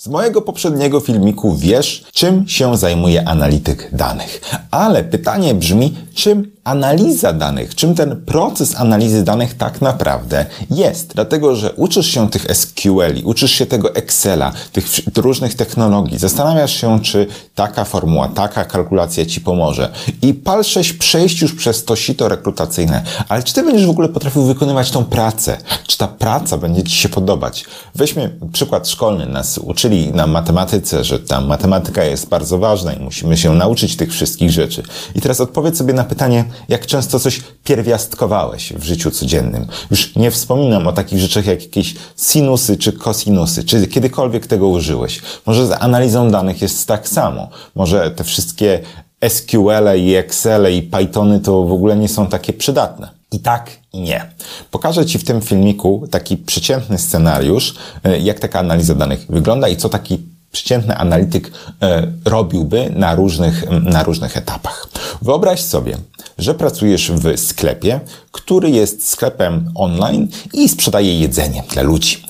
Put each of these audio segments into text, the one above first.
Z mojego poprzedniego filmiku wiesz, czym się zajmuje analityk danych. Ale pytanie brzmi, czym analiza danych, czym ten proces analizy danych tak naprawdę jest. Dlatego, że uczysz się tych SQL, uczysz się tego Excela, tych różnych technologii, zastanawiasz się, czy taka formuła, taka kalkulacja ci pomoże. I pal 6 przejść już przez to sito rekrutacyjne. Ale czy ty będziesz w ogóle potrafił wykonywać tą pracę? Czy ta praca będzie ci się podobać? Weźmy przykład szkolny. Nas uczyli na matematyce, że ta matematyka jest bardzo ważna i musimy się nauczyć tych wszystkich rzeczy. I teraz odpowiedz sobie na pytanie, jak często coś pierwiastkowałeś w życiu codziennym. Już nie wspominam o takich rzeczach jak jakieś sinusy czy kosinusy. Czy kiedykolwiek tego użyłeś? Może z analizą danych jest tak samo. Może te wszystkie SQL i Excel i Pythony to w ogóle nie są takie przydatne. I tak, i nie. Pokażę Ci w tym filmiku taki przeciętny scenariusz, e, jak taka analiza danych wygląda i co taki przeciętny analityk e, robiłby na różnych, na różnych etapach. Wyobraź sobie, że pracujesz w sklepie, który jest sklepem online i sprzedaje jedzenie dla ludzi.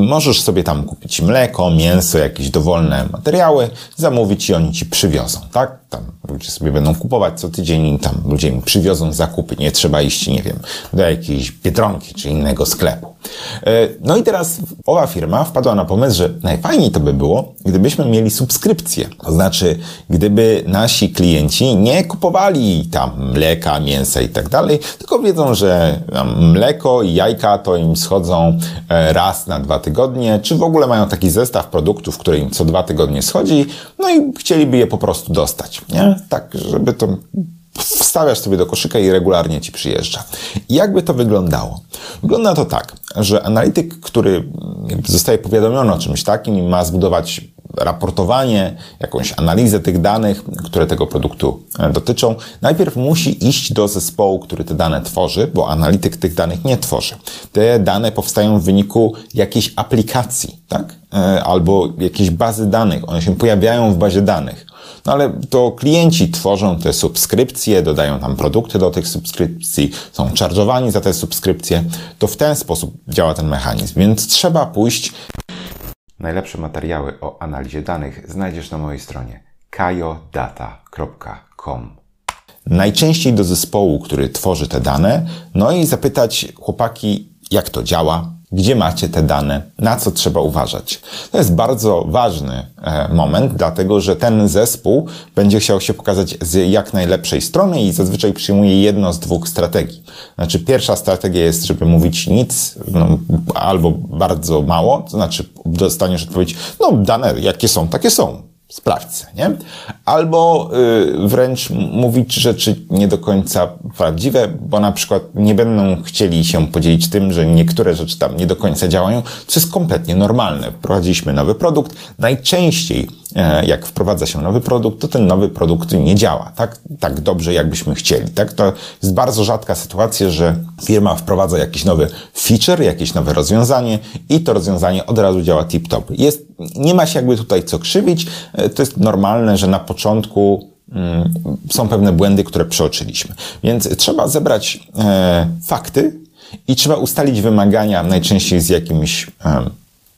Możesz sobie tam kupić mleko, mięso, jakieś dowolne materiały, zamówić i oni ci przywiozą, tak? Tam ludzie sobie będą kupować co tydzień tam ludzie im przywiozą zakupy. Nie trzeba iść, nie wiem, do jakiejś Biedronki czy innego sklepu. E, no i teraz owa firma wpadła na pomysł, że najfajniej to by było, gdybyśmy mieli subskrypcję. To znaczy, gdyby nasi klienci nie kupowali tam mleka, mięsa i tak dalej, tylko wiedzą, że mleko i jajka to im schodzą e, raz na dwa tygodnie, czy w ogóle mają taki zestaw produktów, który im co dwa tygodnie schodzi, no i chcieliby je po prostu dostać, nie? Tak, żeby to wstawiasz sobie do koszyka i regularnie ci przyjeżdża. Jakby to wyglądało? Wygląda to tak, że analityk, który zostaje powiadomiony o czymś takim i ma zbudować raportowanie, jakąś analizę tych danych, które tego produktu e, dotyczą, najpierw musi iść do zespołu, który te dane tworzy, bo analityk tych danych nie tworzy. Te dane powstają w wyniku jakiejś aplikacji, tak? E, albo jakiejś bazy danych. One się pojawiają w bazie danych. No ale to klienci tworzą te subskrypcje, dodają tam produkty do tych subskrypcji, są charge'owani za te subskrypcje. To w ten sposób działa ten mechanizm, więc trzeba pójść. Najlepsze materiały o analizie danych znajdziesz na mojej stronie kajodata.com. Najczęściej do zespołu, który tworzy te dane, no i zapytać chłopaki, jak to działa, gdzie macie te dane, na co trzeba uważać. To jest bardzo ważny e, moment, dlatego że ten zespół będzie chciał się pokazać z jak najlepszej strony i zazwyczaj przyjmuje jedno z dwóch strategii. Znaczy, pierwsza strategia jest, żeby mówić nic no, albo bardzo mało, to znaczy dostaniesz odpowiedź, no dane jakie są, takie są sprawdź, nie? Albo y, wręcz mówić rzeczy nie do końca prawdziwe, bo na przykład nie będą chcieli się podzielić tym, że niektóre rzeczy tam nie do końca działają, co jest kompletnie normalne. Wprowadziliśmy nowy produkt. Najczęściej jak wprowadza się nowy produkt, to ten nowy produkt nie działa tak, tak dobrze, jakbyśmy chcieli. Tak? To jest bardzo rzadka sytuacja, że firma wprowadza jakiś nowy feature, jakieś nowe rozwiązanie i to rozwiązanie od razu działa tip-top. Jest, nie ma się jakby tutaj co krzywić. E, to jest normalne, że na początku mm, są pewne błędy, które przeoczyliśmy. Więc trzeba zebrać e, fakty i trzeba ustalić wymagania najczęściej z jakimś e,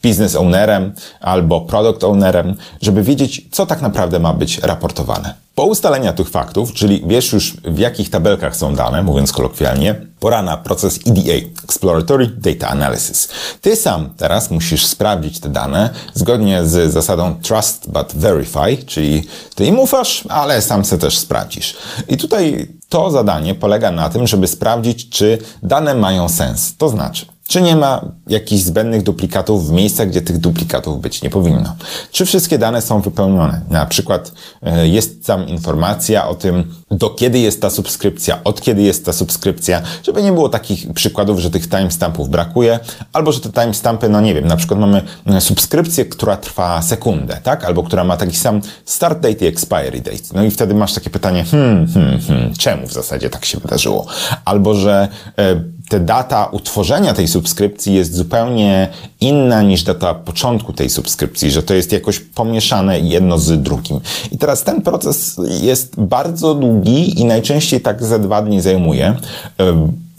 business ownerem albo product ownerem, żeby wiedzieć, co tak naprawdę ma być raportowane. Po ustaleniu tych faktów, czyli wiesz już w jakich tabelkach są dane, mówiąc kolokwialnie, pora na proces EDA, Exploratory Data Analysis. Ty sam teraz musisz sprawdzić te dane zgodnie z zasadą Trust but Verify, czyli ty im ufasz, ale sam se też sprawdzisz. I tutaj to zadanie polega na tym, żeby sprawdzić, czy dane mają sens. To znaczy, czy nie ma jakichś zbędnych duplikatów w miejscach, gdzie tych duplikatów być nie powinno? Czy wszystkie dane są wypełnione? Na przykład e, jest tam informacja o tym, do kiedy jest ta subskrypcja, od kiedy jest ta subskrypcja, żeby nie było takich przykładów, że tych timestampów brakuje, albo że te timestampy, no nie wiem, na przykład mamy e, subskrypcję, która trwa sekundę, tak? Albo która ma taki sam start date i expiry date. No i wtedy masz takie pytanie, hmm, hmm, hmm, czemu w zasadzie tak się wydarzyło? Albo, że e, te data utworzenia tej subskrypcji jest zupełnie inna niż data początku tej subskrypcji, że to jest jakoś pomieszane jedno z drugim. I teraz ten proces jest bardzo długi i najczęściej tak ze dwa dni zajmuje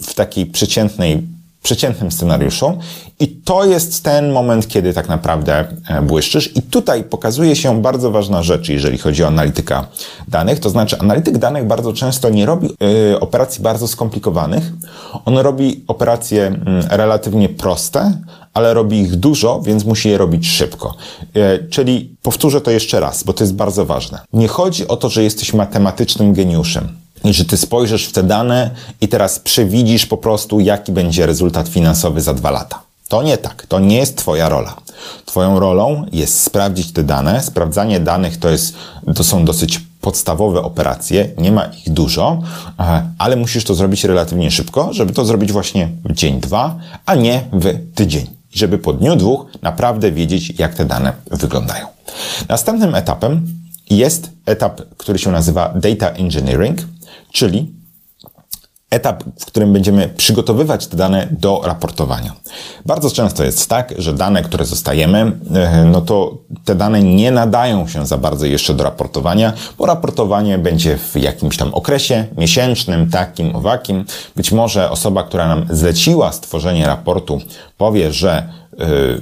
w takiej przeciętnej przeciętnym scenariuszu. I to jest ten moment, kiedy tak naprawdę e, błyszczysz. I tutaj pokazuje się bardzo ważna rzecz, jeżeli chodzi o analityka danych, to znaczy analityk danych bardzo często nie robi y, operacji bardzo skomplikowanych, on robi operacje y, relatywnie proste, ale robi ich dużo, więc musi je robić szybko. Y, czyli powtórzę to jeszcze raz, bo to jest bardzo ważne. Nie chodzi o to, że jesteś matematycznym geniuszem że ty spojrzysz w te dane i teraz przewidzisz po prostu, jaki będzie rezultat finansowy za dwa lata. To nie tak, to nie jest Twoja rola. Twoją rolą jest sprawdzić te dane. Sprawdzanie danych to, jest, to są dosyć podstawowe operacje, nie ma ich dużo, ale musisz to zrobić relatywnie szybko, żeby to zrobić właśnie w dzień, dwa, a nie w tydzień. Żeby po dniu dwóch naprawdę wiedzieć, jak te dane wyglądają. Następnym etapem jest etap, który się nazywa Data Engineering, czyli etap, w którym będziemy przygotowywać te dane do raportowania. Bardzo często jest tak, że dane, które zostajemy, e, no to te dane nie nadają się za bardzo jeszcze do raportowania, bo raportowanie będzie w jakimś tam okresie miesięcznym, takim, owakim. Być może osoba, która nam zleciła stworzenie raportu, powie, że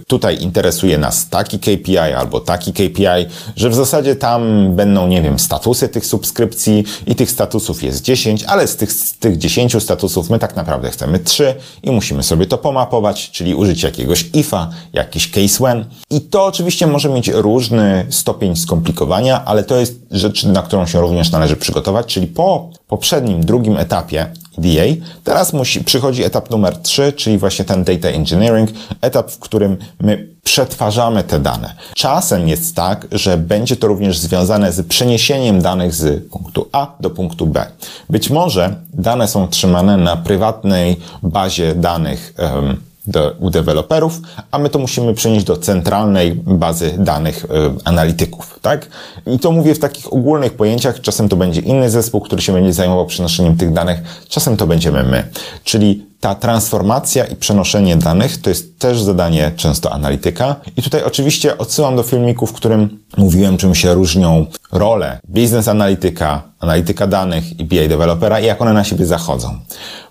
tutaj interesuje nas taki KPI albo taki KPI, że w zasadzie tam będą, nie wiem, statusy tych subskrypcji i tych statusów jest 10, ale z tych, z tych 10 statusów my tak naprawdę chcemy 3 i musimy sobie to pomapować, czyli użyć jakiegoś IFA, jakiś case when. I to oczywiście może mieć różny stopień skomplikowania, ale to jest rzecz, na którą się również należy przygotować, czyli po poprzednim, drugim etapie DA. Teraz musi, przychodzi etap numer 3, czyli właśnie ten data engineering, etap, w którym my przetwarzamy te dane. Czasem jest tak, że będzie to również związane z przeniesieniem danych z punktu A do punktu B. Być może dane są trzymane na prywatnej bazie danych um, do, u deweloperów, a my to musimy przenieść do centralnej bazy danych y, analityków, tak? I to mówię w takich ogólnych pojęciach, czasem to będzie inny zespół, który się będzie zajmował przenoszeniem tych danych, czasem to będziemy my. Czyli ta transformacja i przenoszenie danych to jest też zadanie często analityka. I tutaj oczywiście odsyłam do filmiku, w którym mówiłem, czym się różnią role biznes analityka, analityka danych i BI dewelopera i jak one na siebie zachodzą.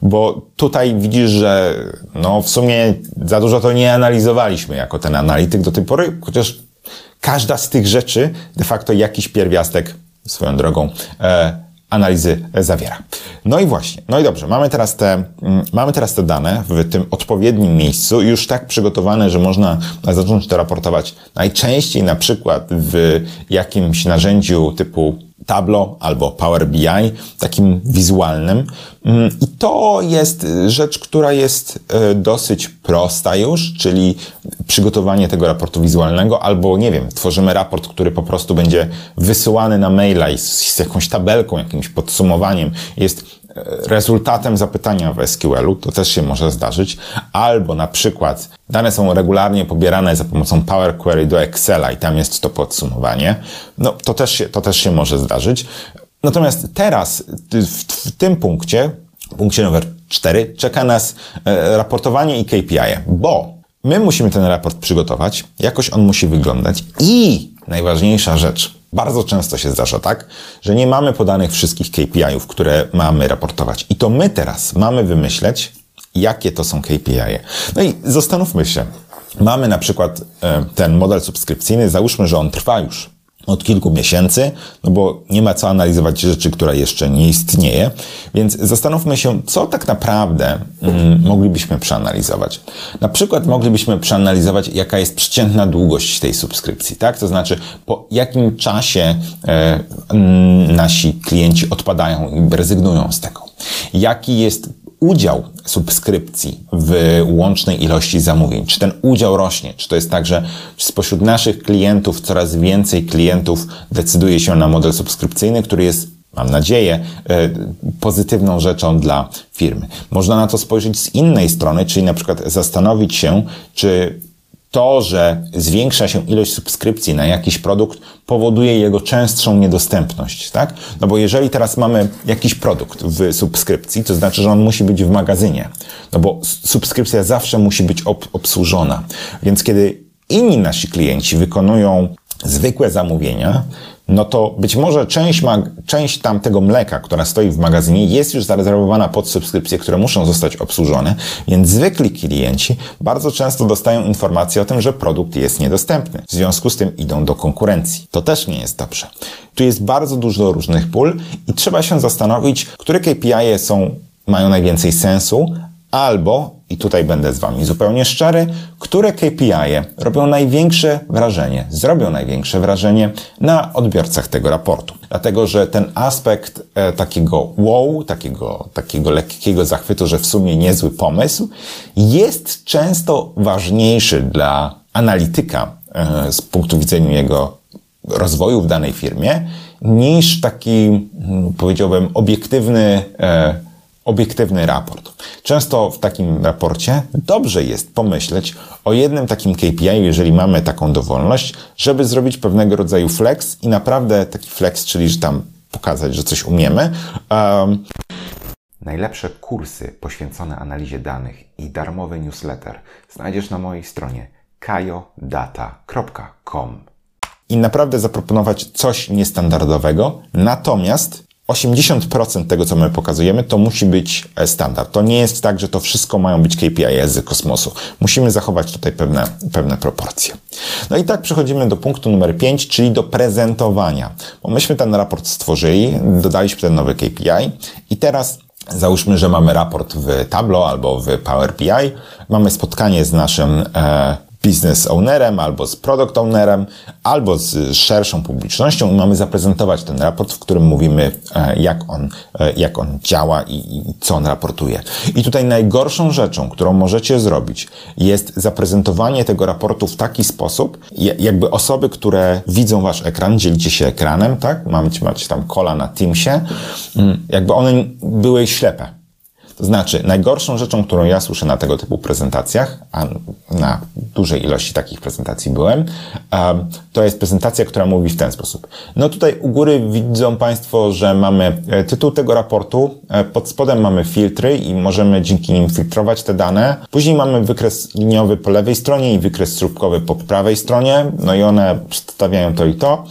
Bo tutaj widzisz, że no w sumie za dużo to nie analizowaliśmy jako ten analityk do tej pory, chociaż każda z tych rzeczy de facto jakiś pierwiastek swoją drogą e, analizy zawiera. No i właśnie, no i dobrze, mamy teraz te, mm, mamy teraz te dane w tym odpowiednim miejscu, już tak przygotowane, że można zacząć to raportować najczęściej na przykład w jakimś narzędziu typu Tableau albo Power BI, takim wizualnym. Mm, I to jest rzecz, która jest e, dosyć prosta już, czyli przygotowanie tego raportu wizualnego, albo nie wiem, tworzymy raport, który po prostu będzie wysyłany na maila i z jakąś tabelką, jakimś podsumowaniem. Jest rezultatem zapytania w SQL-u, to też się może zdarzyć, albo na przykład dane są regularnie pobierane za pomocą Power Query do Excela i tam jest to podsumowanie, no to też się, to też się może zdarzyć. Natomiast teraz, w, w tym punkcie, punkcie numer 4, czeka nas e, raportowanie i KPI, bo my musimy ten raport przygotować, jakoś on musi wyglądać i najważniejsza rzecz, bardzo często się zdarza tak, że nie mamy podanych wszystkich KPI-ów, które mamy raportować. I to my teraz mamy wymyśleć, jakie to są KPI. -e. No i zastanówmy się. Mamy na przykład e, ten model subskrypcyjny, załóżmy, że on trwa już od kilku miesięcy, no bo nie ma co analizować rzeczy, która jeszcze nie istnieje. Więc zastanówmy się, co tak naprawdę mm, moglibyśmy przeanalizować. Na przykład moglibyśmy przeanalizować, jaka jest przeciętna długość tej subskrypcji, tak? To znaczy, po jakim czasie e, nasi klienci odpadają i rezygnują z tego. Jaki jest udział subskrypcji w łącznej ilości zamówień? Czy ten udział rośnie? Czy to jest tak, że spośród naszych klientów coraz więcej klientów decyduje się na model subskrypcyjny, który jest mam nadzieję, e, pozytywną rzeczą dla firmy. Można na to spojrzeć z innej strony, czyli na przykład zastanowić się, czy to, że zwiększa się ilość subskrypcji na jakiś produkt, powoduje jego częstszą niedostępność, tak? No bo jeżeli teraz mamy jakiś produkt w subskrypcji, to znaczy, że on musi być w magazynie, no bo subskrypcja zawsze musi być ob obsłużona. Więc kiedy inni nasi klienci wykonują zwykłe zamówienia, no to być może część, część tam tego mleka, która stoi w magazynie, jest już zarezerwowana pod subskrypcje, które muszą zostać obsłużone, więc zwykli klienci bardzo często dostają informację o tym, że produkt jest niedostępny. W związku z tym idą do konkurencji. To też nie jest dobrze. Tu jest bardzo dużo różnych pól i trzeba się zastanowić, które KPI są mają najwięcej sensu, albo, i tutaj będę z Wami zupełnie szczery, które KPI robią największe wrażenie, zrobią największe wrażenie na odbiorcach tego raportu. Dlatego, że ten aspekt e, takiego wow, takiego, takiego lekkiego zachwytu, że w sumie niezły pomysł, jest często ważniejszy dla analityka e, z punktu widzenia jego rozwoju w danej firmie, niż taki, hmm, powiedziałbym, obiektywny e, obiektywny raport. Często w takim raporcie dobrze jest pomyśleć o jednym takim KPI, jeżeli mamy taką dowolność, żeby zrobić pewnego rodzaju flex i naprawdę taki flex, czyli że tam pokazać, że coś umiemy. Um, Najlepsze kursy poświęcone analizie danych i darmowy newsletter znajdziesz na mojej stronie kajodata.com. I naprawdę zaproponować coś niestandardowego, natomiast 80% tego, co my pokazujemy, to musi być e, standard. To nie jest tak, że to wszystko mają być KPI z kosmosu. Musimy zachować tutaj pewne, pewne proporcje. No i tak przechodzimy do punktu numer 5, czyli do prezentowania. Bo myśmy ten raport stworzyli, dodaliśmy ten nowy KPI i teraz Załóżmy, że mamy raport w Tableau albo w Power BI, mamy spotkanie z naszym e, business ownerem, albo z product ownerem, albo z szerszą publicznością i mamy zaprezentować ten raport, w którym mówimy, e, jak on, e, jak on działa i, i co on raportuje. I tutaj najgorszą rzeczą, którą możecie zrobić, jest zaprezentowanie tego raportu w taki sposób, jakby osoby, które widzą wasz ekran, dzielicie się ekranem, tak? Macie, macie tam kola na Teamsie, mm, jakby one były ślepe. To znaczy, najgorszą rzeczą, którą ja słyszę na tego typu prezentacjach, a na dużej ilości takich prezentacji byłem, to jest prezentacja, która mówi w ten sposób. No tutaj u góry widzą Państwo, że mamy e, tytuł tego raportu, e, pod spodem mamy filtry i możemy dzięki nim filtrować te dane. Później mamy wykres liniowy po lewej stronie i wykres słupkowy po prawej stronie, no i one przedstawiają to i to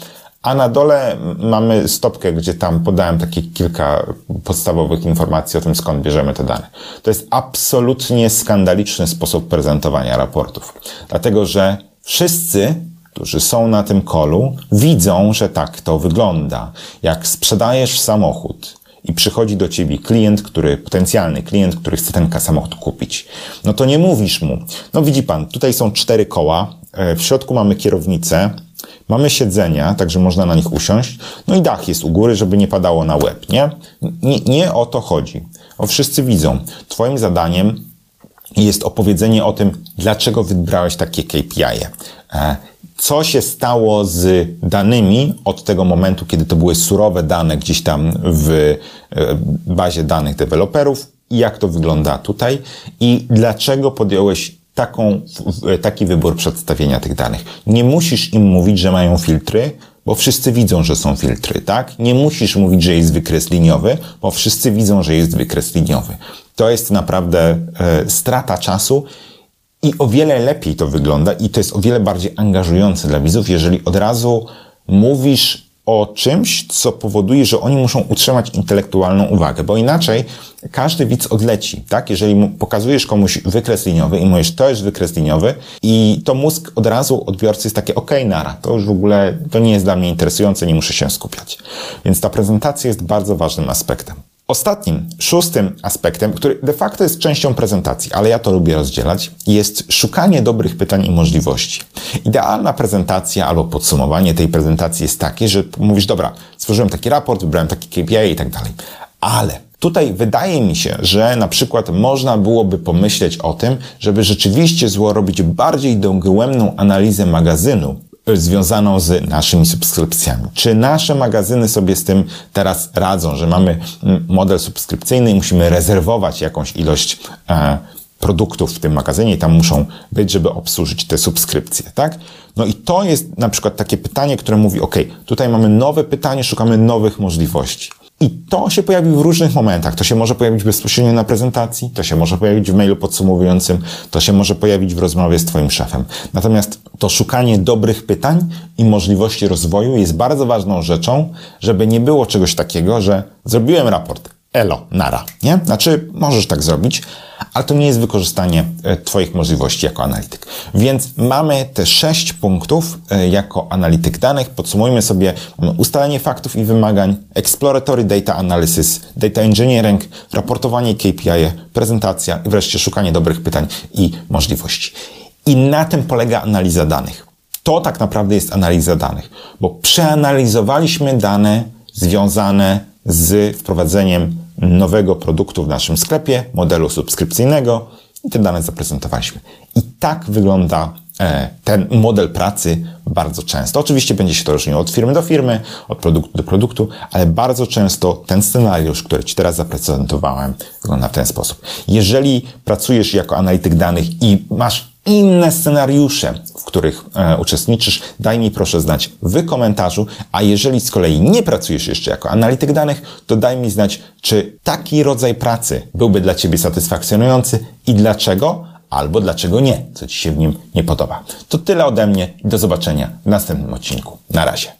a na dole mamy stopkę, gdzie tam podałem takie kilka podstawowych informacji o tym, skąd bierzemy te dane. To jest absolutnie skandaliczny sposób prezentowania raportów, dlatego że wszyscy którzy są na tym kolu, widzą, że tak to wygląda. Jak sprzedajesz samochód i przychodzi do ciebie klient, który, potencjalny klient, który chce ten samochód kupić, no to nie mówisz mu, no widzi pan, tutaj są cztery koła, e, w środku mamy kierownicę, Mamy siedzenia, także można na nich usiąść. No i dach jest u góry, żeby nie padało na łeb, nie? Nie, nie o to chodzi. O wszyscy widzą. Twoim zadaniem jest opowiedzenie o tym, dlaczego wybrałeś takie KPI. E, co się stało z danymi od tego momentu, kiedy to były surowe dane gdzieś tam w e, bazie danych deweloperów i jak to wygląda tutaj i dlaczego podjąłeś taką, taki wybór przedstawienia tych danych. Nie musisz im mówić, że mają filtry, bo wszyscy widzą, że są filtry, tak? Nie musisz mówić, że jest wykres liniowy, bo wszyscy widzą, że jest wykres liniowy. To jest naprawdę e, strata czasu i o wiele lepiej to wygląda i to jest o wiele bardziej angażujące dla widzów, jeżeli od razu mówisz o czymś, co powoduje, że oni muszą utrzymać intelektualną uwagę, bo inaczej każdy widz odleci, tak? Jeżeli pokazujesz komuś wykres liniowy i mówisz, to jest wykres liniowy i to mózg od razu odbiorcy jest takie, ok, nara, to już w ogóle, to nie jest dla mnie interesujące, nie muszę się skupiać. Więc ta prezentacja jest bardzo ważnym aspektem. Ostatnim, szóstym aspektem, który de facto jest częścią prezentacji, ale ja to lubię rozdzielać, jest szukanie dobrych pytań i możliwości. Idealna prezentacja albo podsumowanie tej prezentacji jest takie, że mówisz, dobra, stworzyłem taki raport, wybrałem taki KPI i tak dalej. Ale Tutaj wydaje mi się, że na przykład można byłoby pomyśleć o tym, żeby rzeczywiście zło robić bardziej dogłębną analizę magazynu, związaną z naszymi subskrypcjami. Czy nasze magazyny sobie z tym teraz radzą, że mamy model subskrypcyjny i musimy rezerwować jakąś ilość e, produktów w tym magazynie i tam muszą być, żeby obsłużyć te subskrypcje, tak? No i to jest na przykład takie pytanie, które mówi, ok, tutaj mamy nowe pytanie, szukamy nowych możliwości. I to się pojawi w różnych momentach. To się może pojawić bezpośrednio na prezentacji, to się może pojawić w mailu podsumowującym, to się może pojawić w rozmowie z Twoim szefem. Natomiast to szukanie dobrych pytań i możliwości rozwoju jest bardzo ważną rzeczą, żeby nie było czegoś takiego, że zrobiłem raport, elo, nara, nie? Znaczy, możesz tak zrobić, ale to nie jest wykorzystanie e, Twoich możliwości jako analityk. Więc mamy te sześć punktów e, jako analityk danych. Podsumujmy sobie ustalenie faktów i wymagań, exploratory data analysis, data engineering, raportowanie KPI, prezentacja i wreszcie szukanie dobrych pytań i możliwości. I na tym polega analiza danych. To tak naprawdę jest analiza danych, bo przeanalizowaliśmy dane związane z wprowadzeniem nowego produktu w naszym sklepie, modelu subskrypcyjnego i te dane zaprezentowaliśmy. I tak wygląda e, ten model pracy bardzo często. Oczywiście będzie się to różniło od firmy do firmy, od produktu do produktu, ale bardzo często ten scenariusz, który Ci teraz zaprezentowałem, wygląda w ten sposób. Jeżeli pracujesz jako analityk danych i masz inne scenariusze, w których e, uczestniczysz, daj mi proszę znać w komentarzu, a jeżeli z kolei nie pracujesz jeszcze jako analityk danych, to daj mi znać, czy taki rodzaj pracy byłby dla Ciebie satysfakcjonujący i dlaczego, albo dlaczego nie, co Ci się w nim nie podoba. To tyle ode mnie i do zobaczenia w następnym odcinku. Na razie.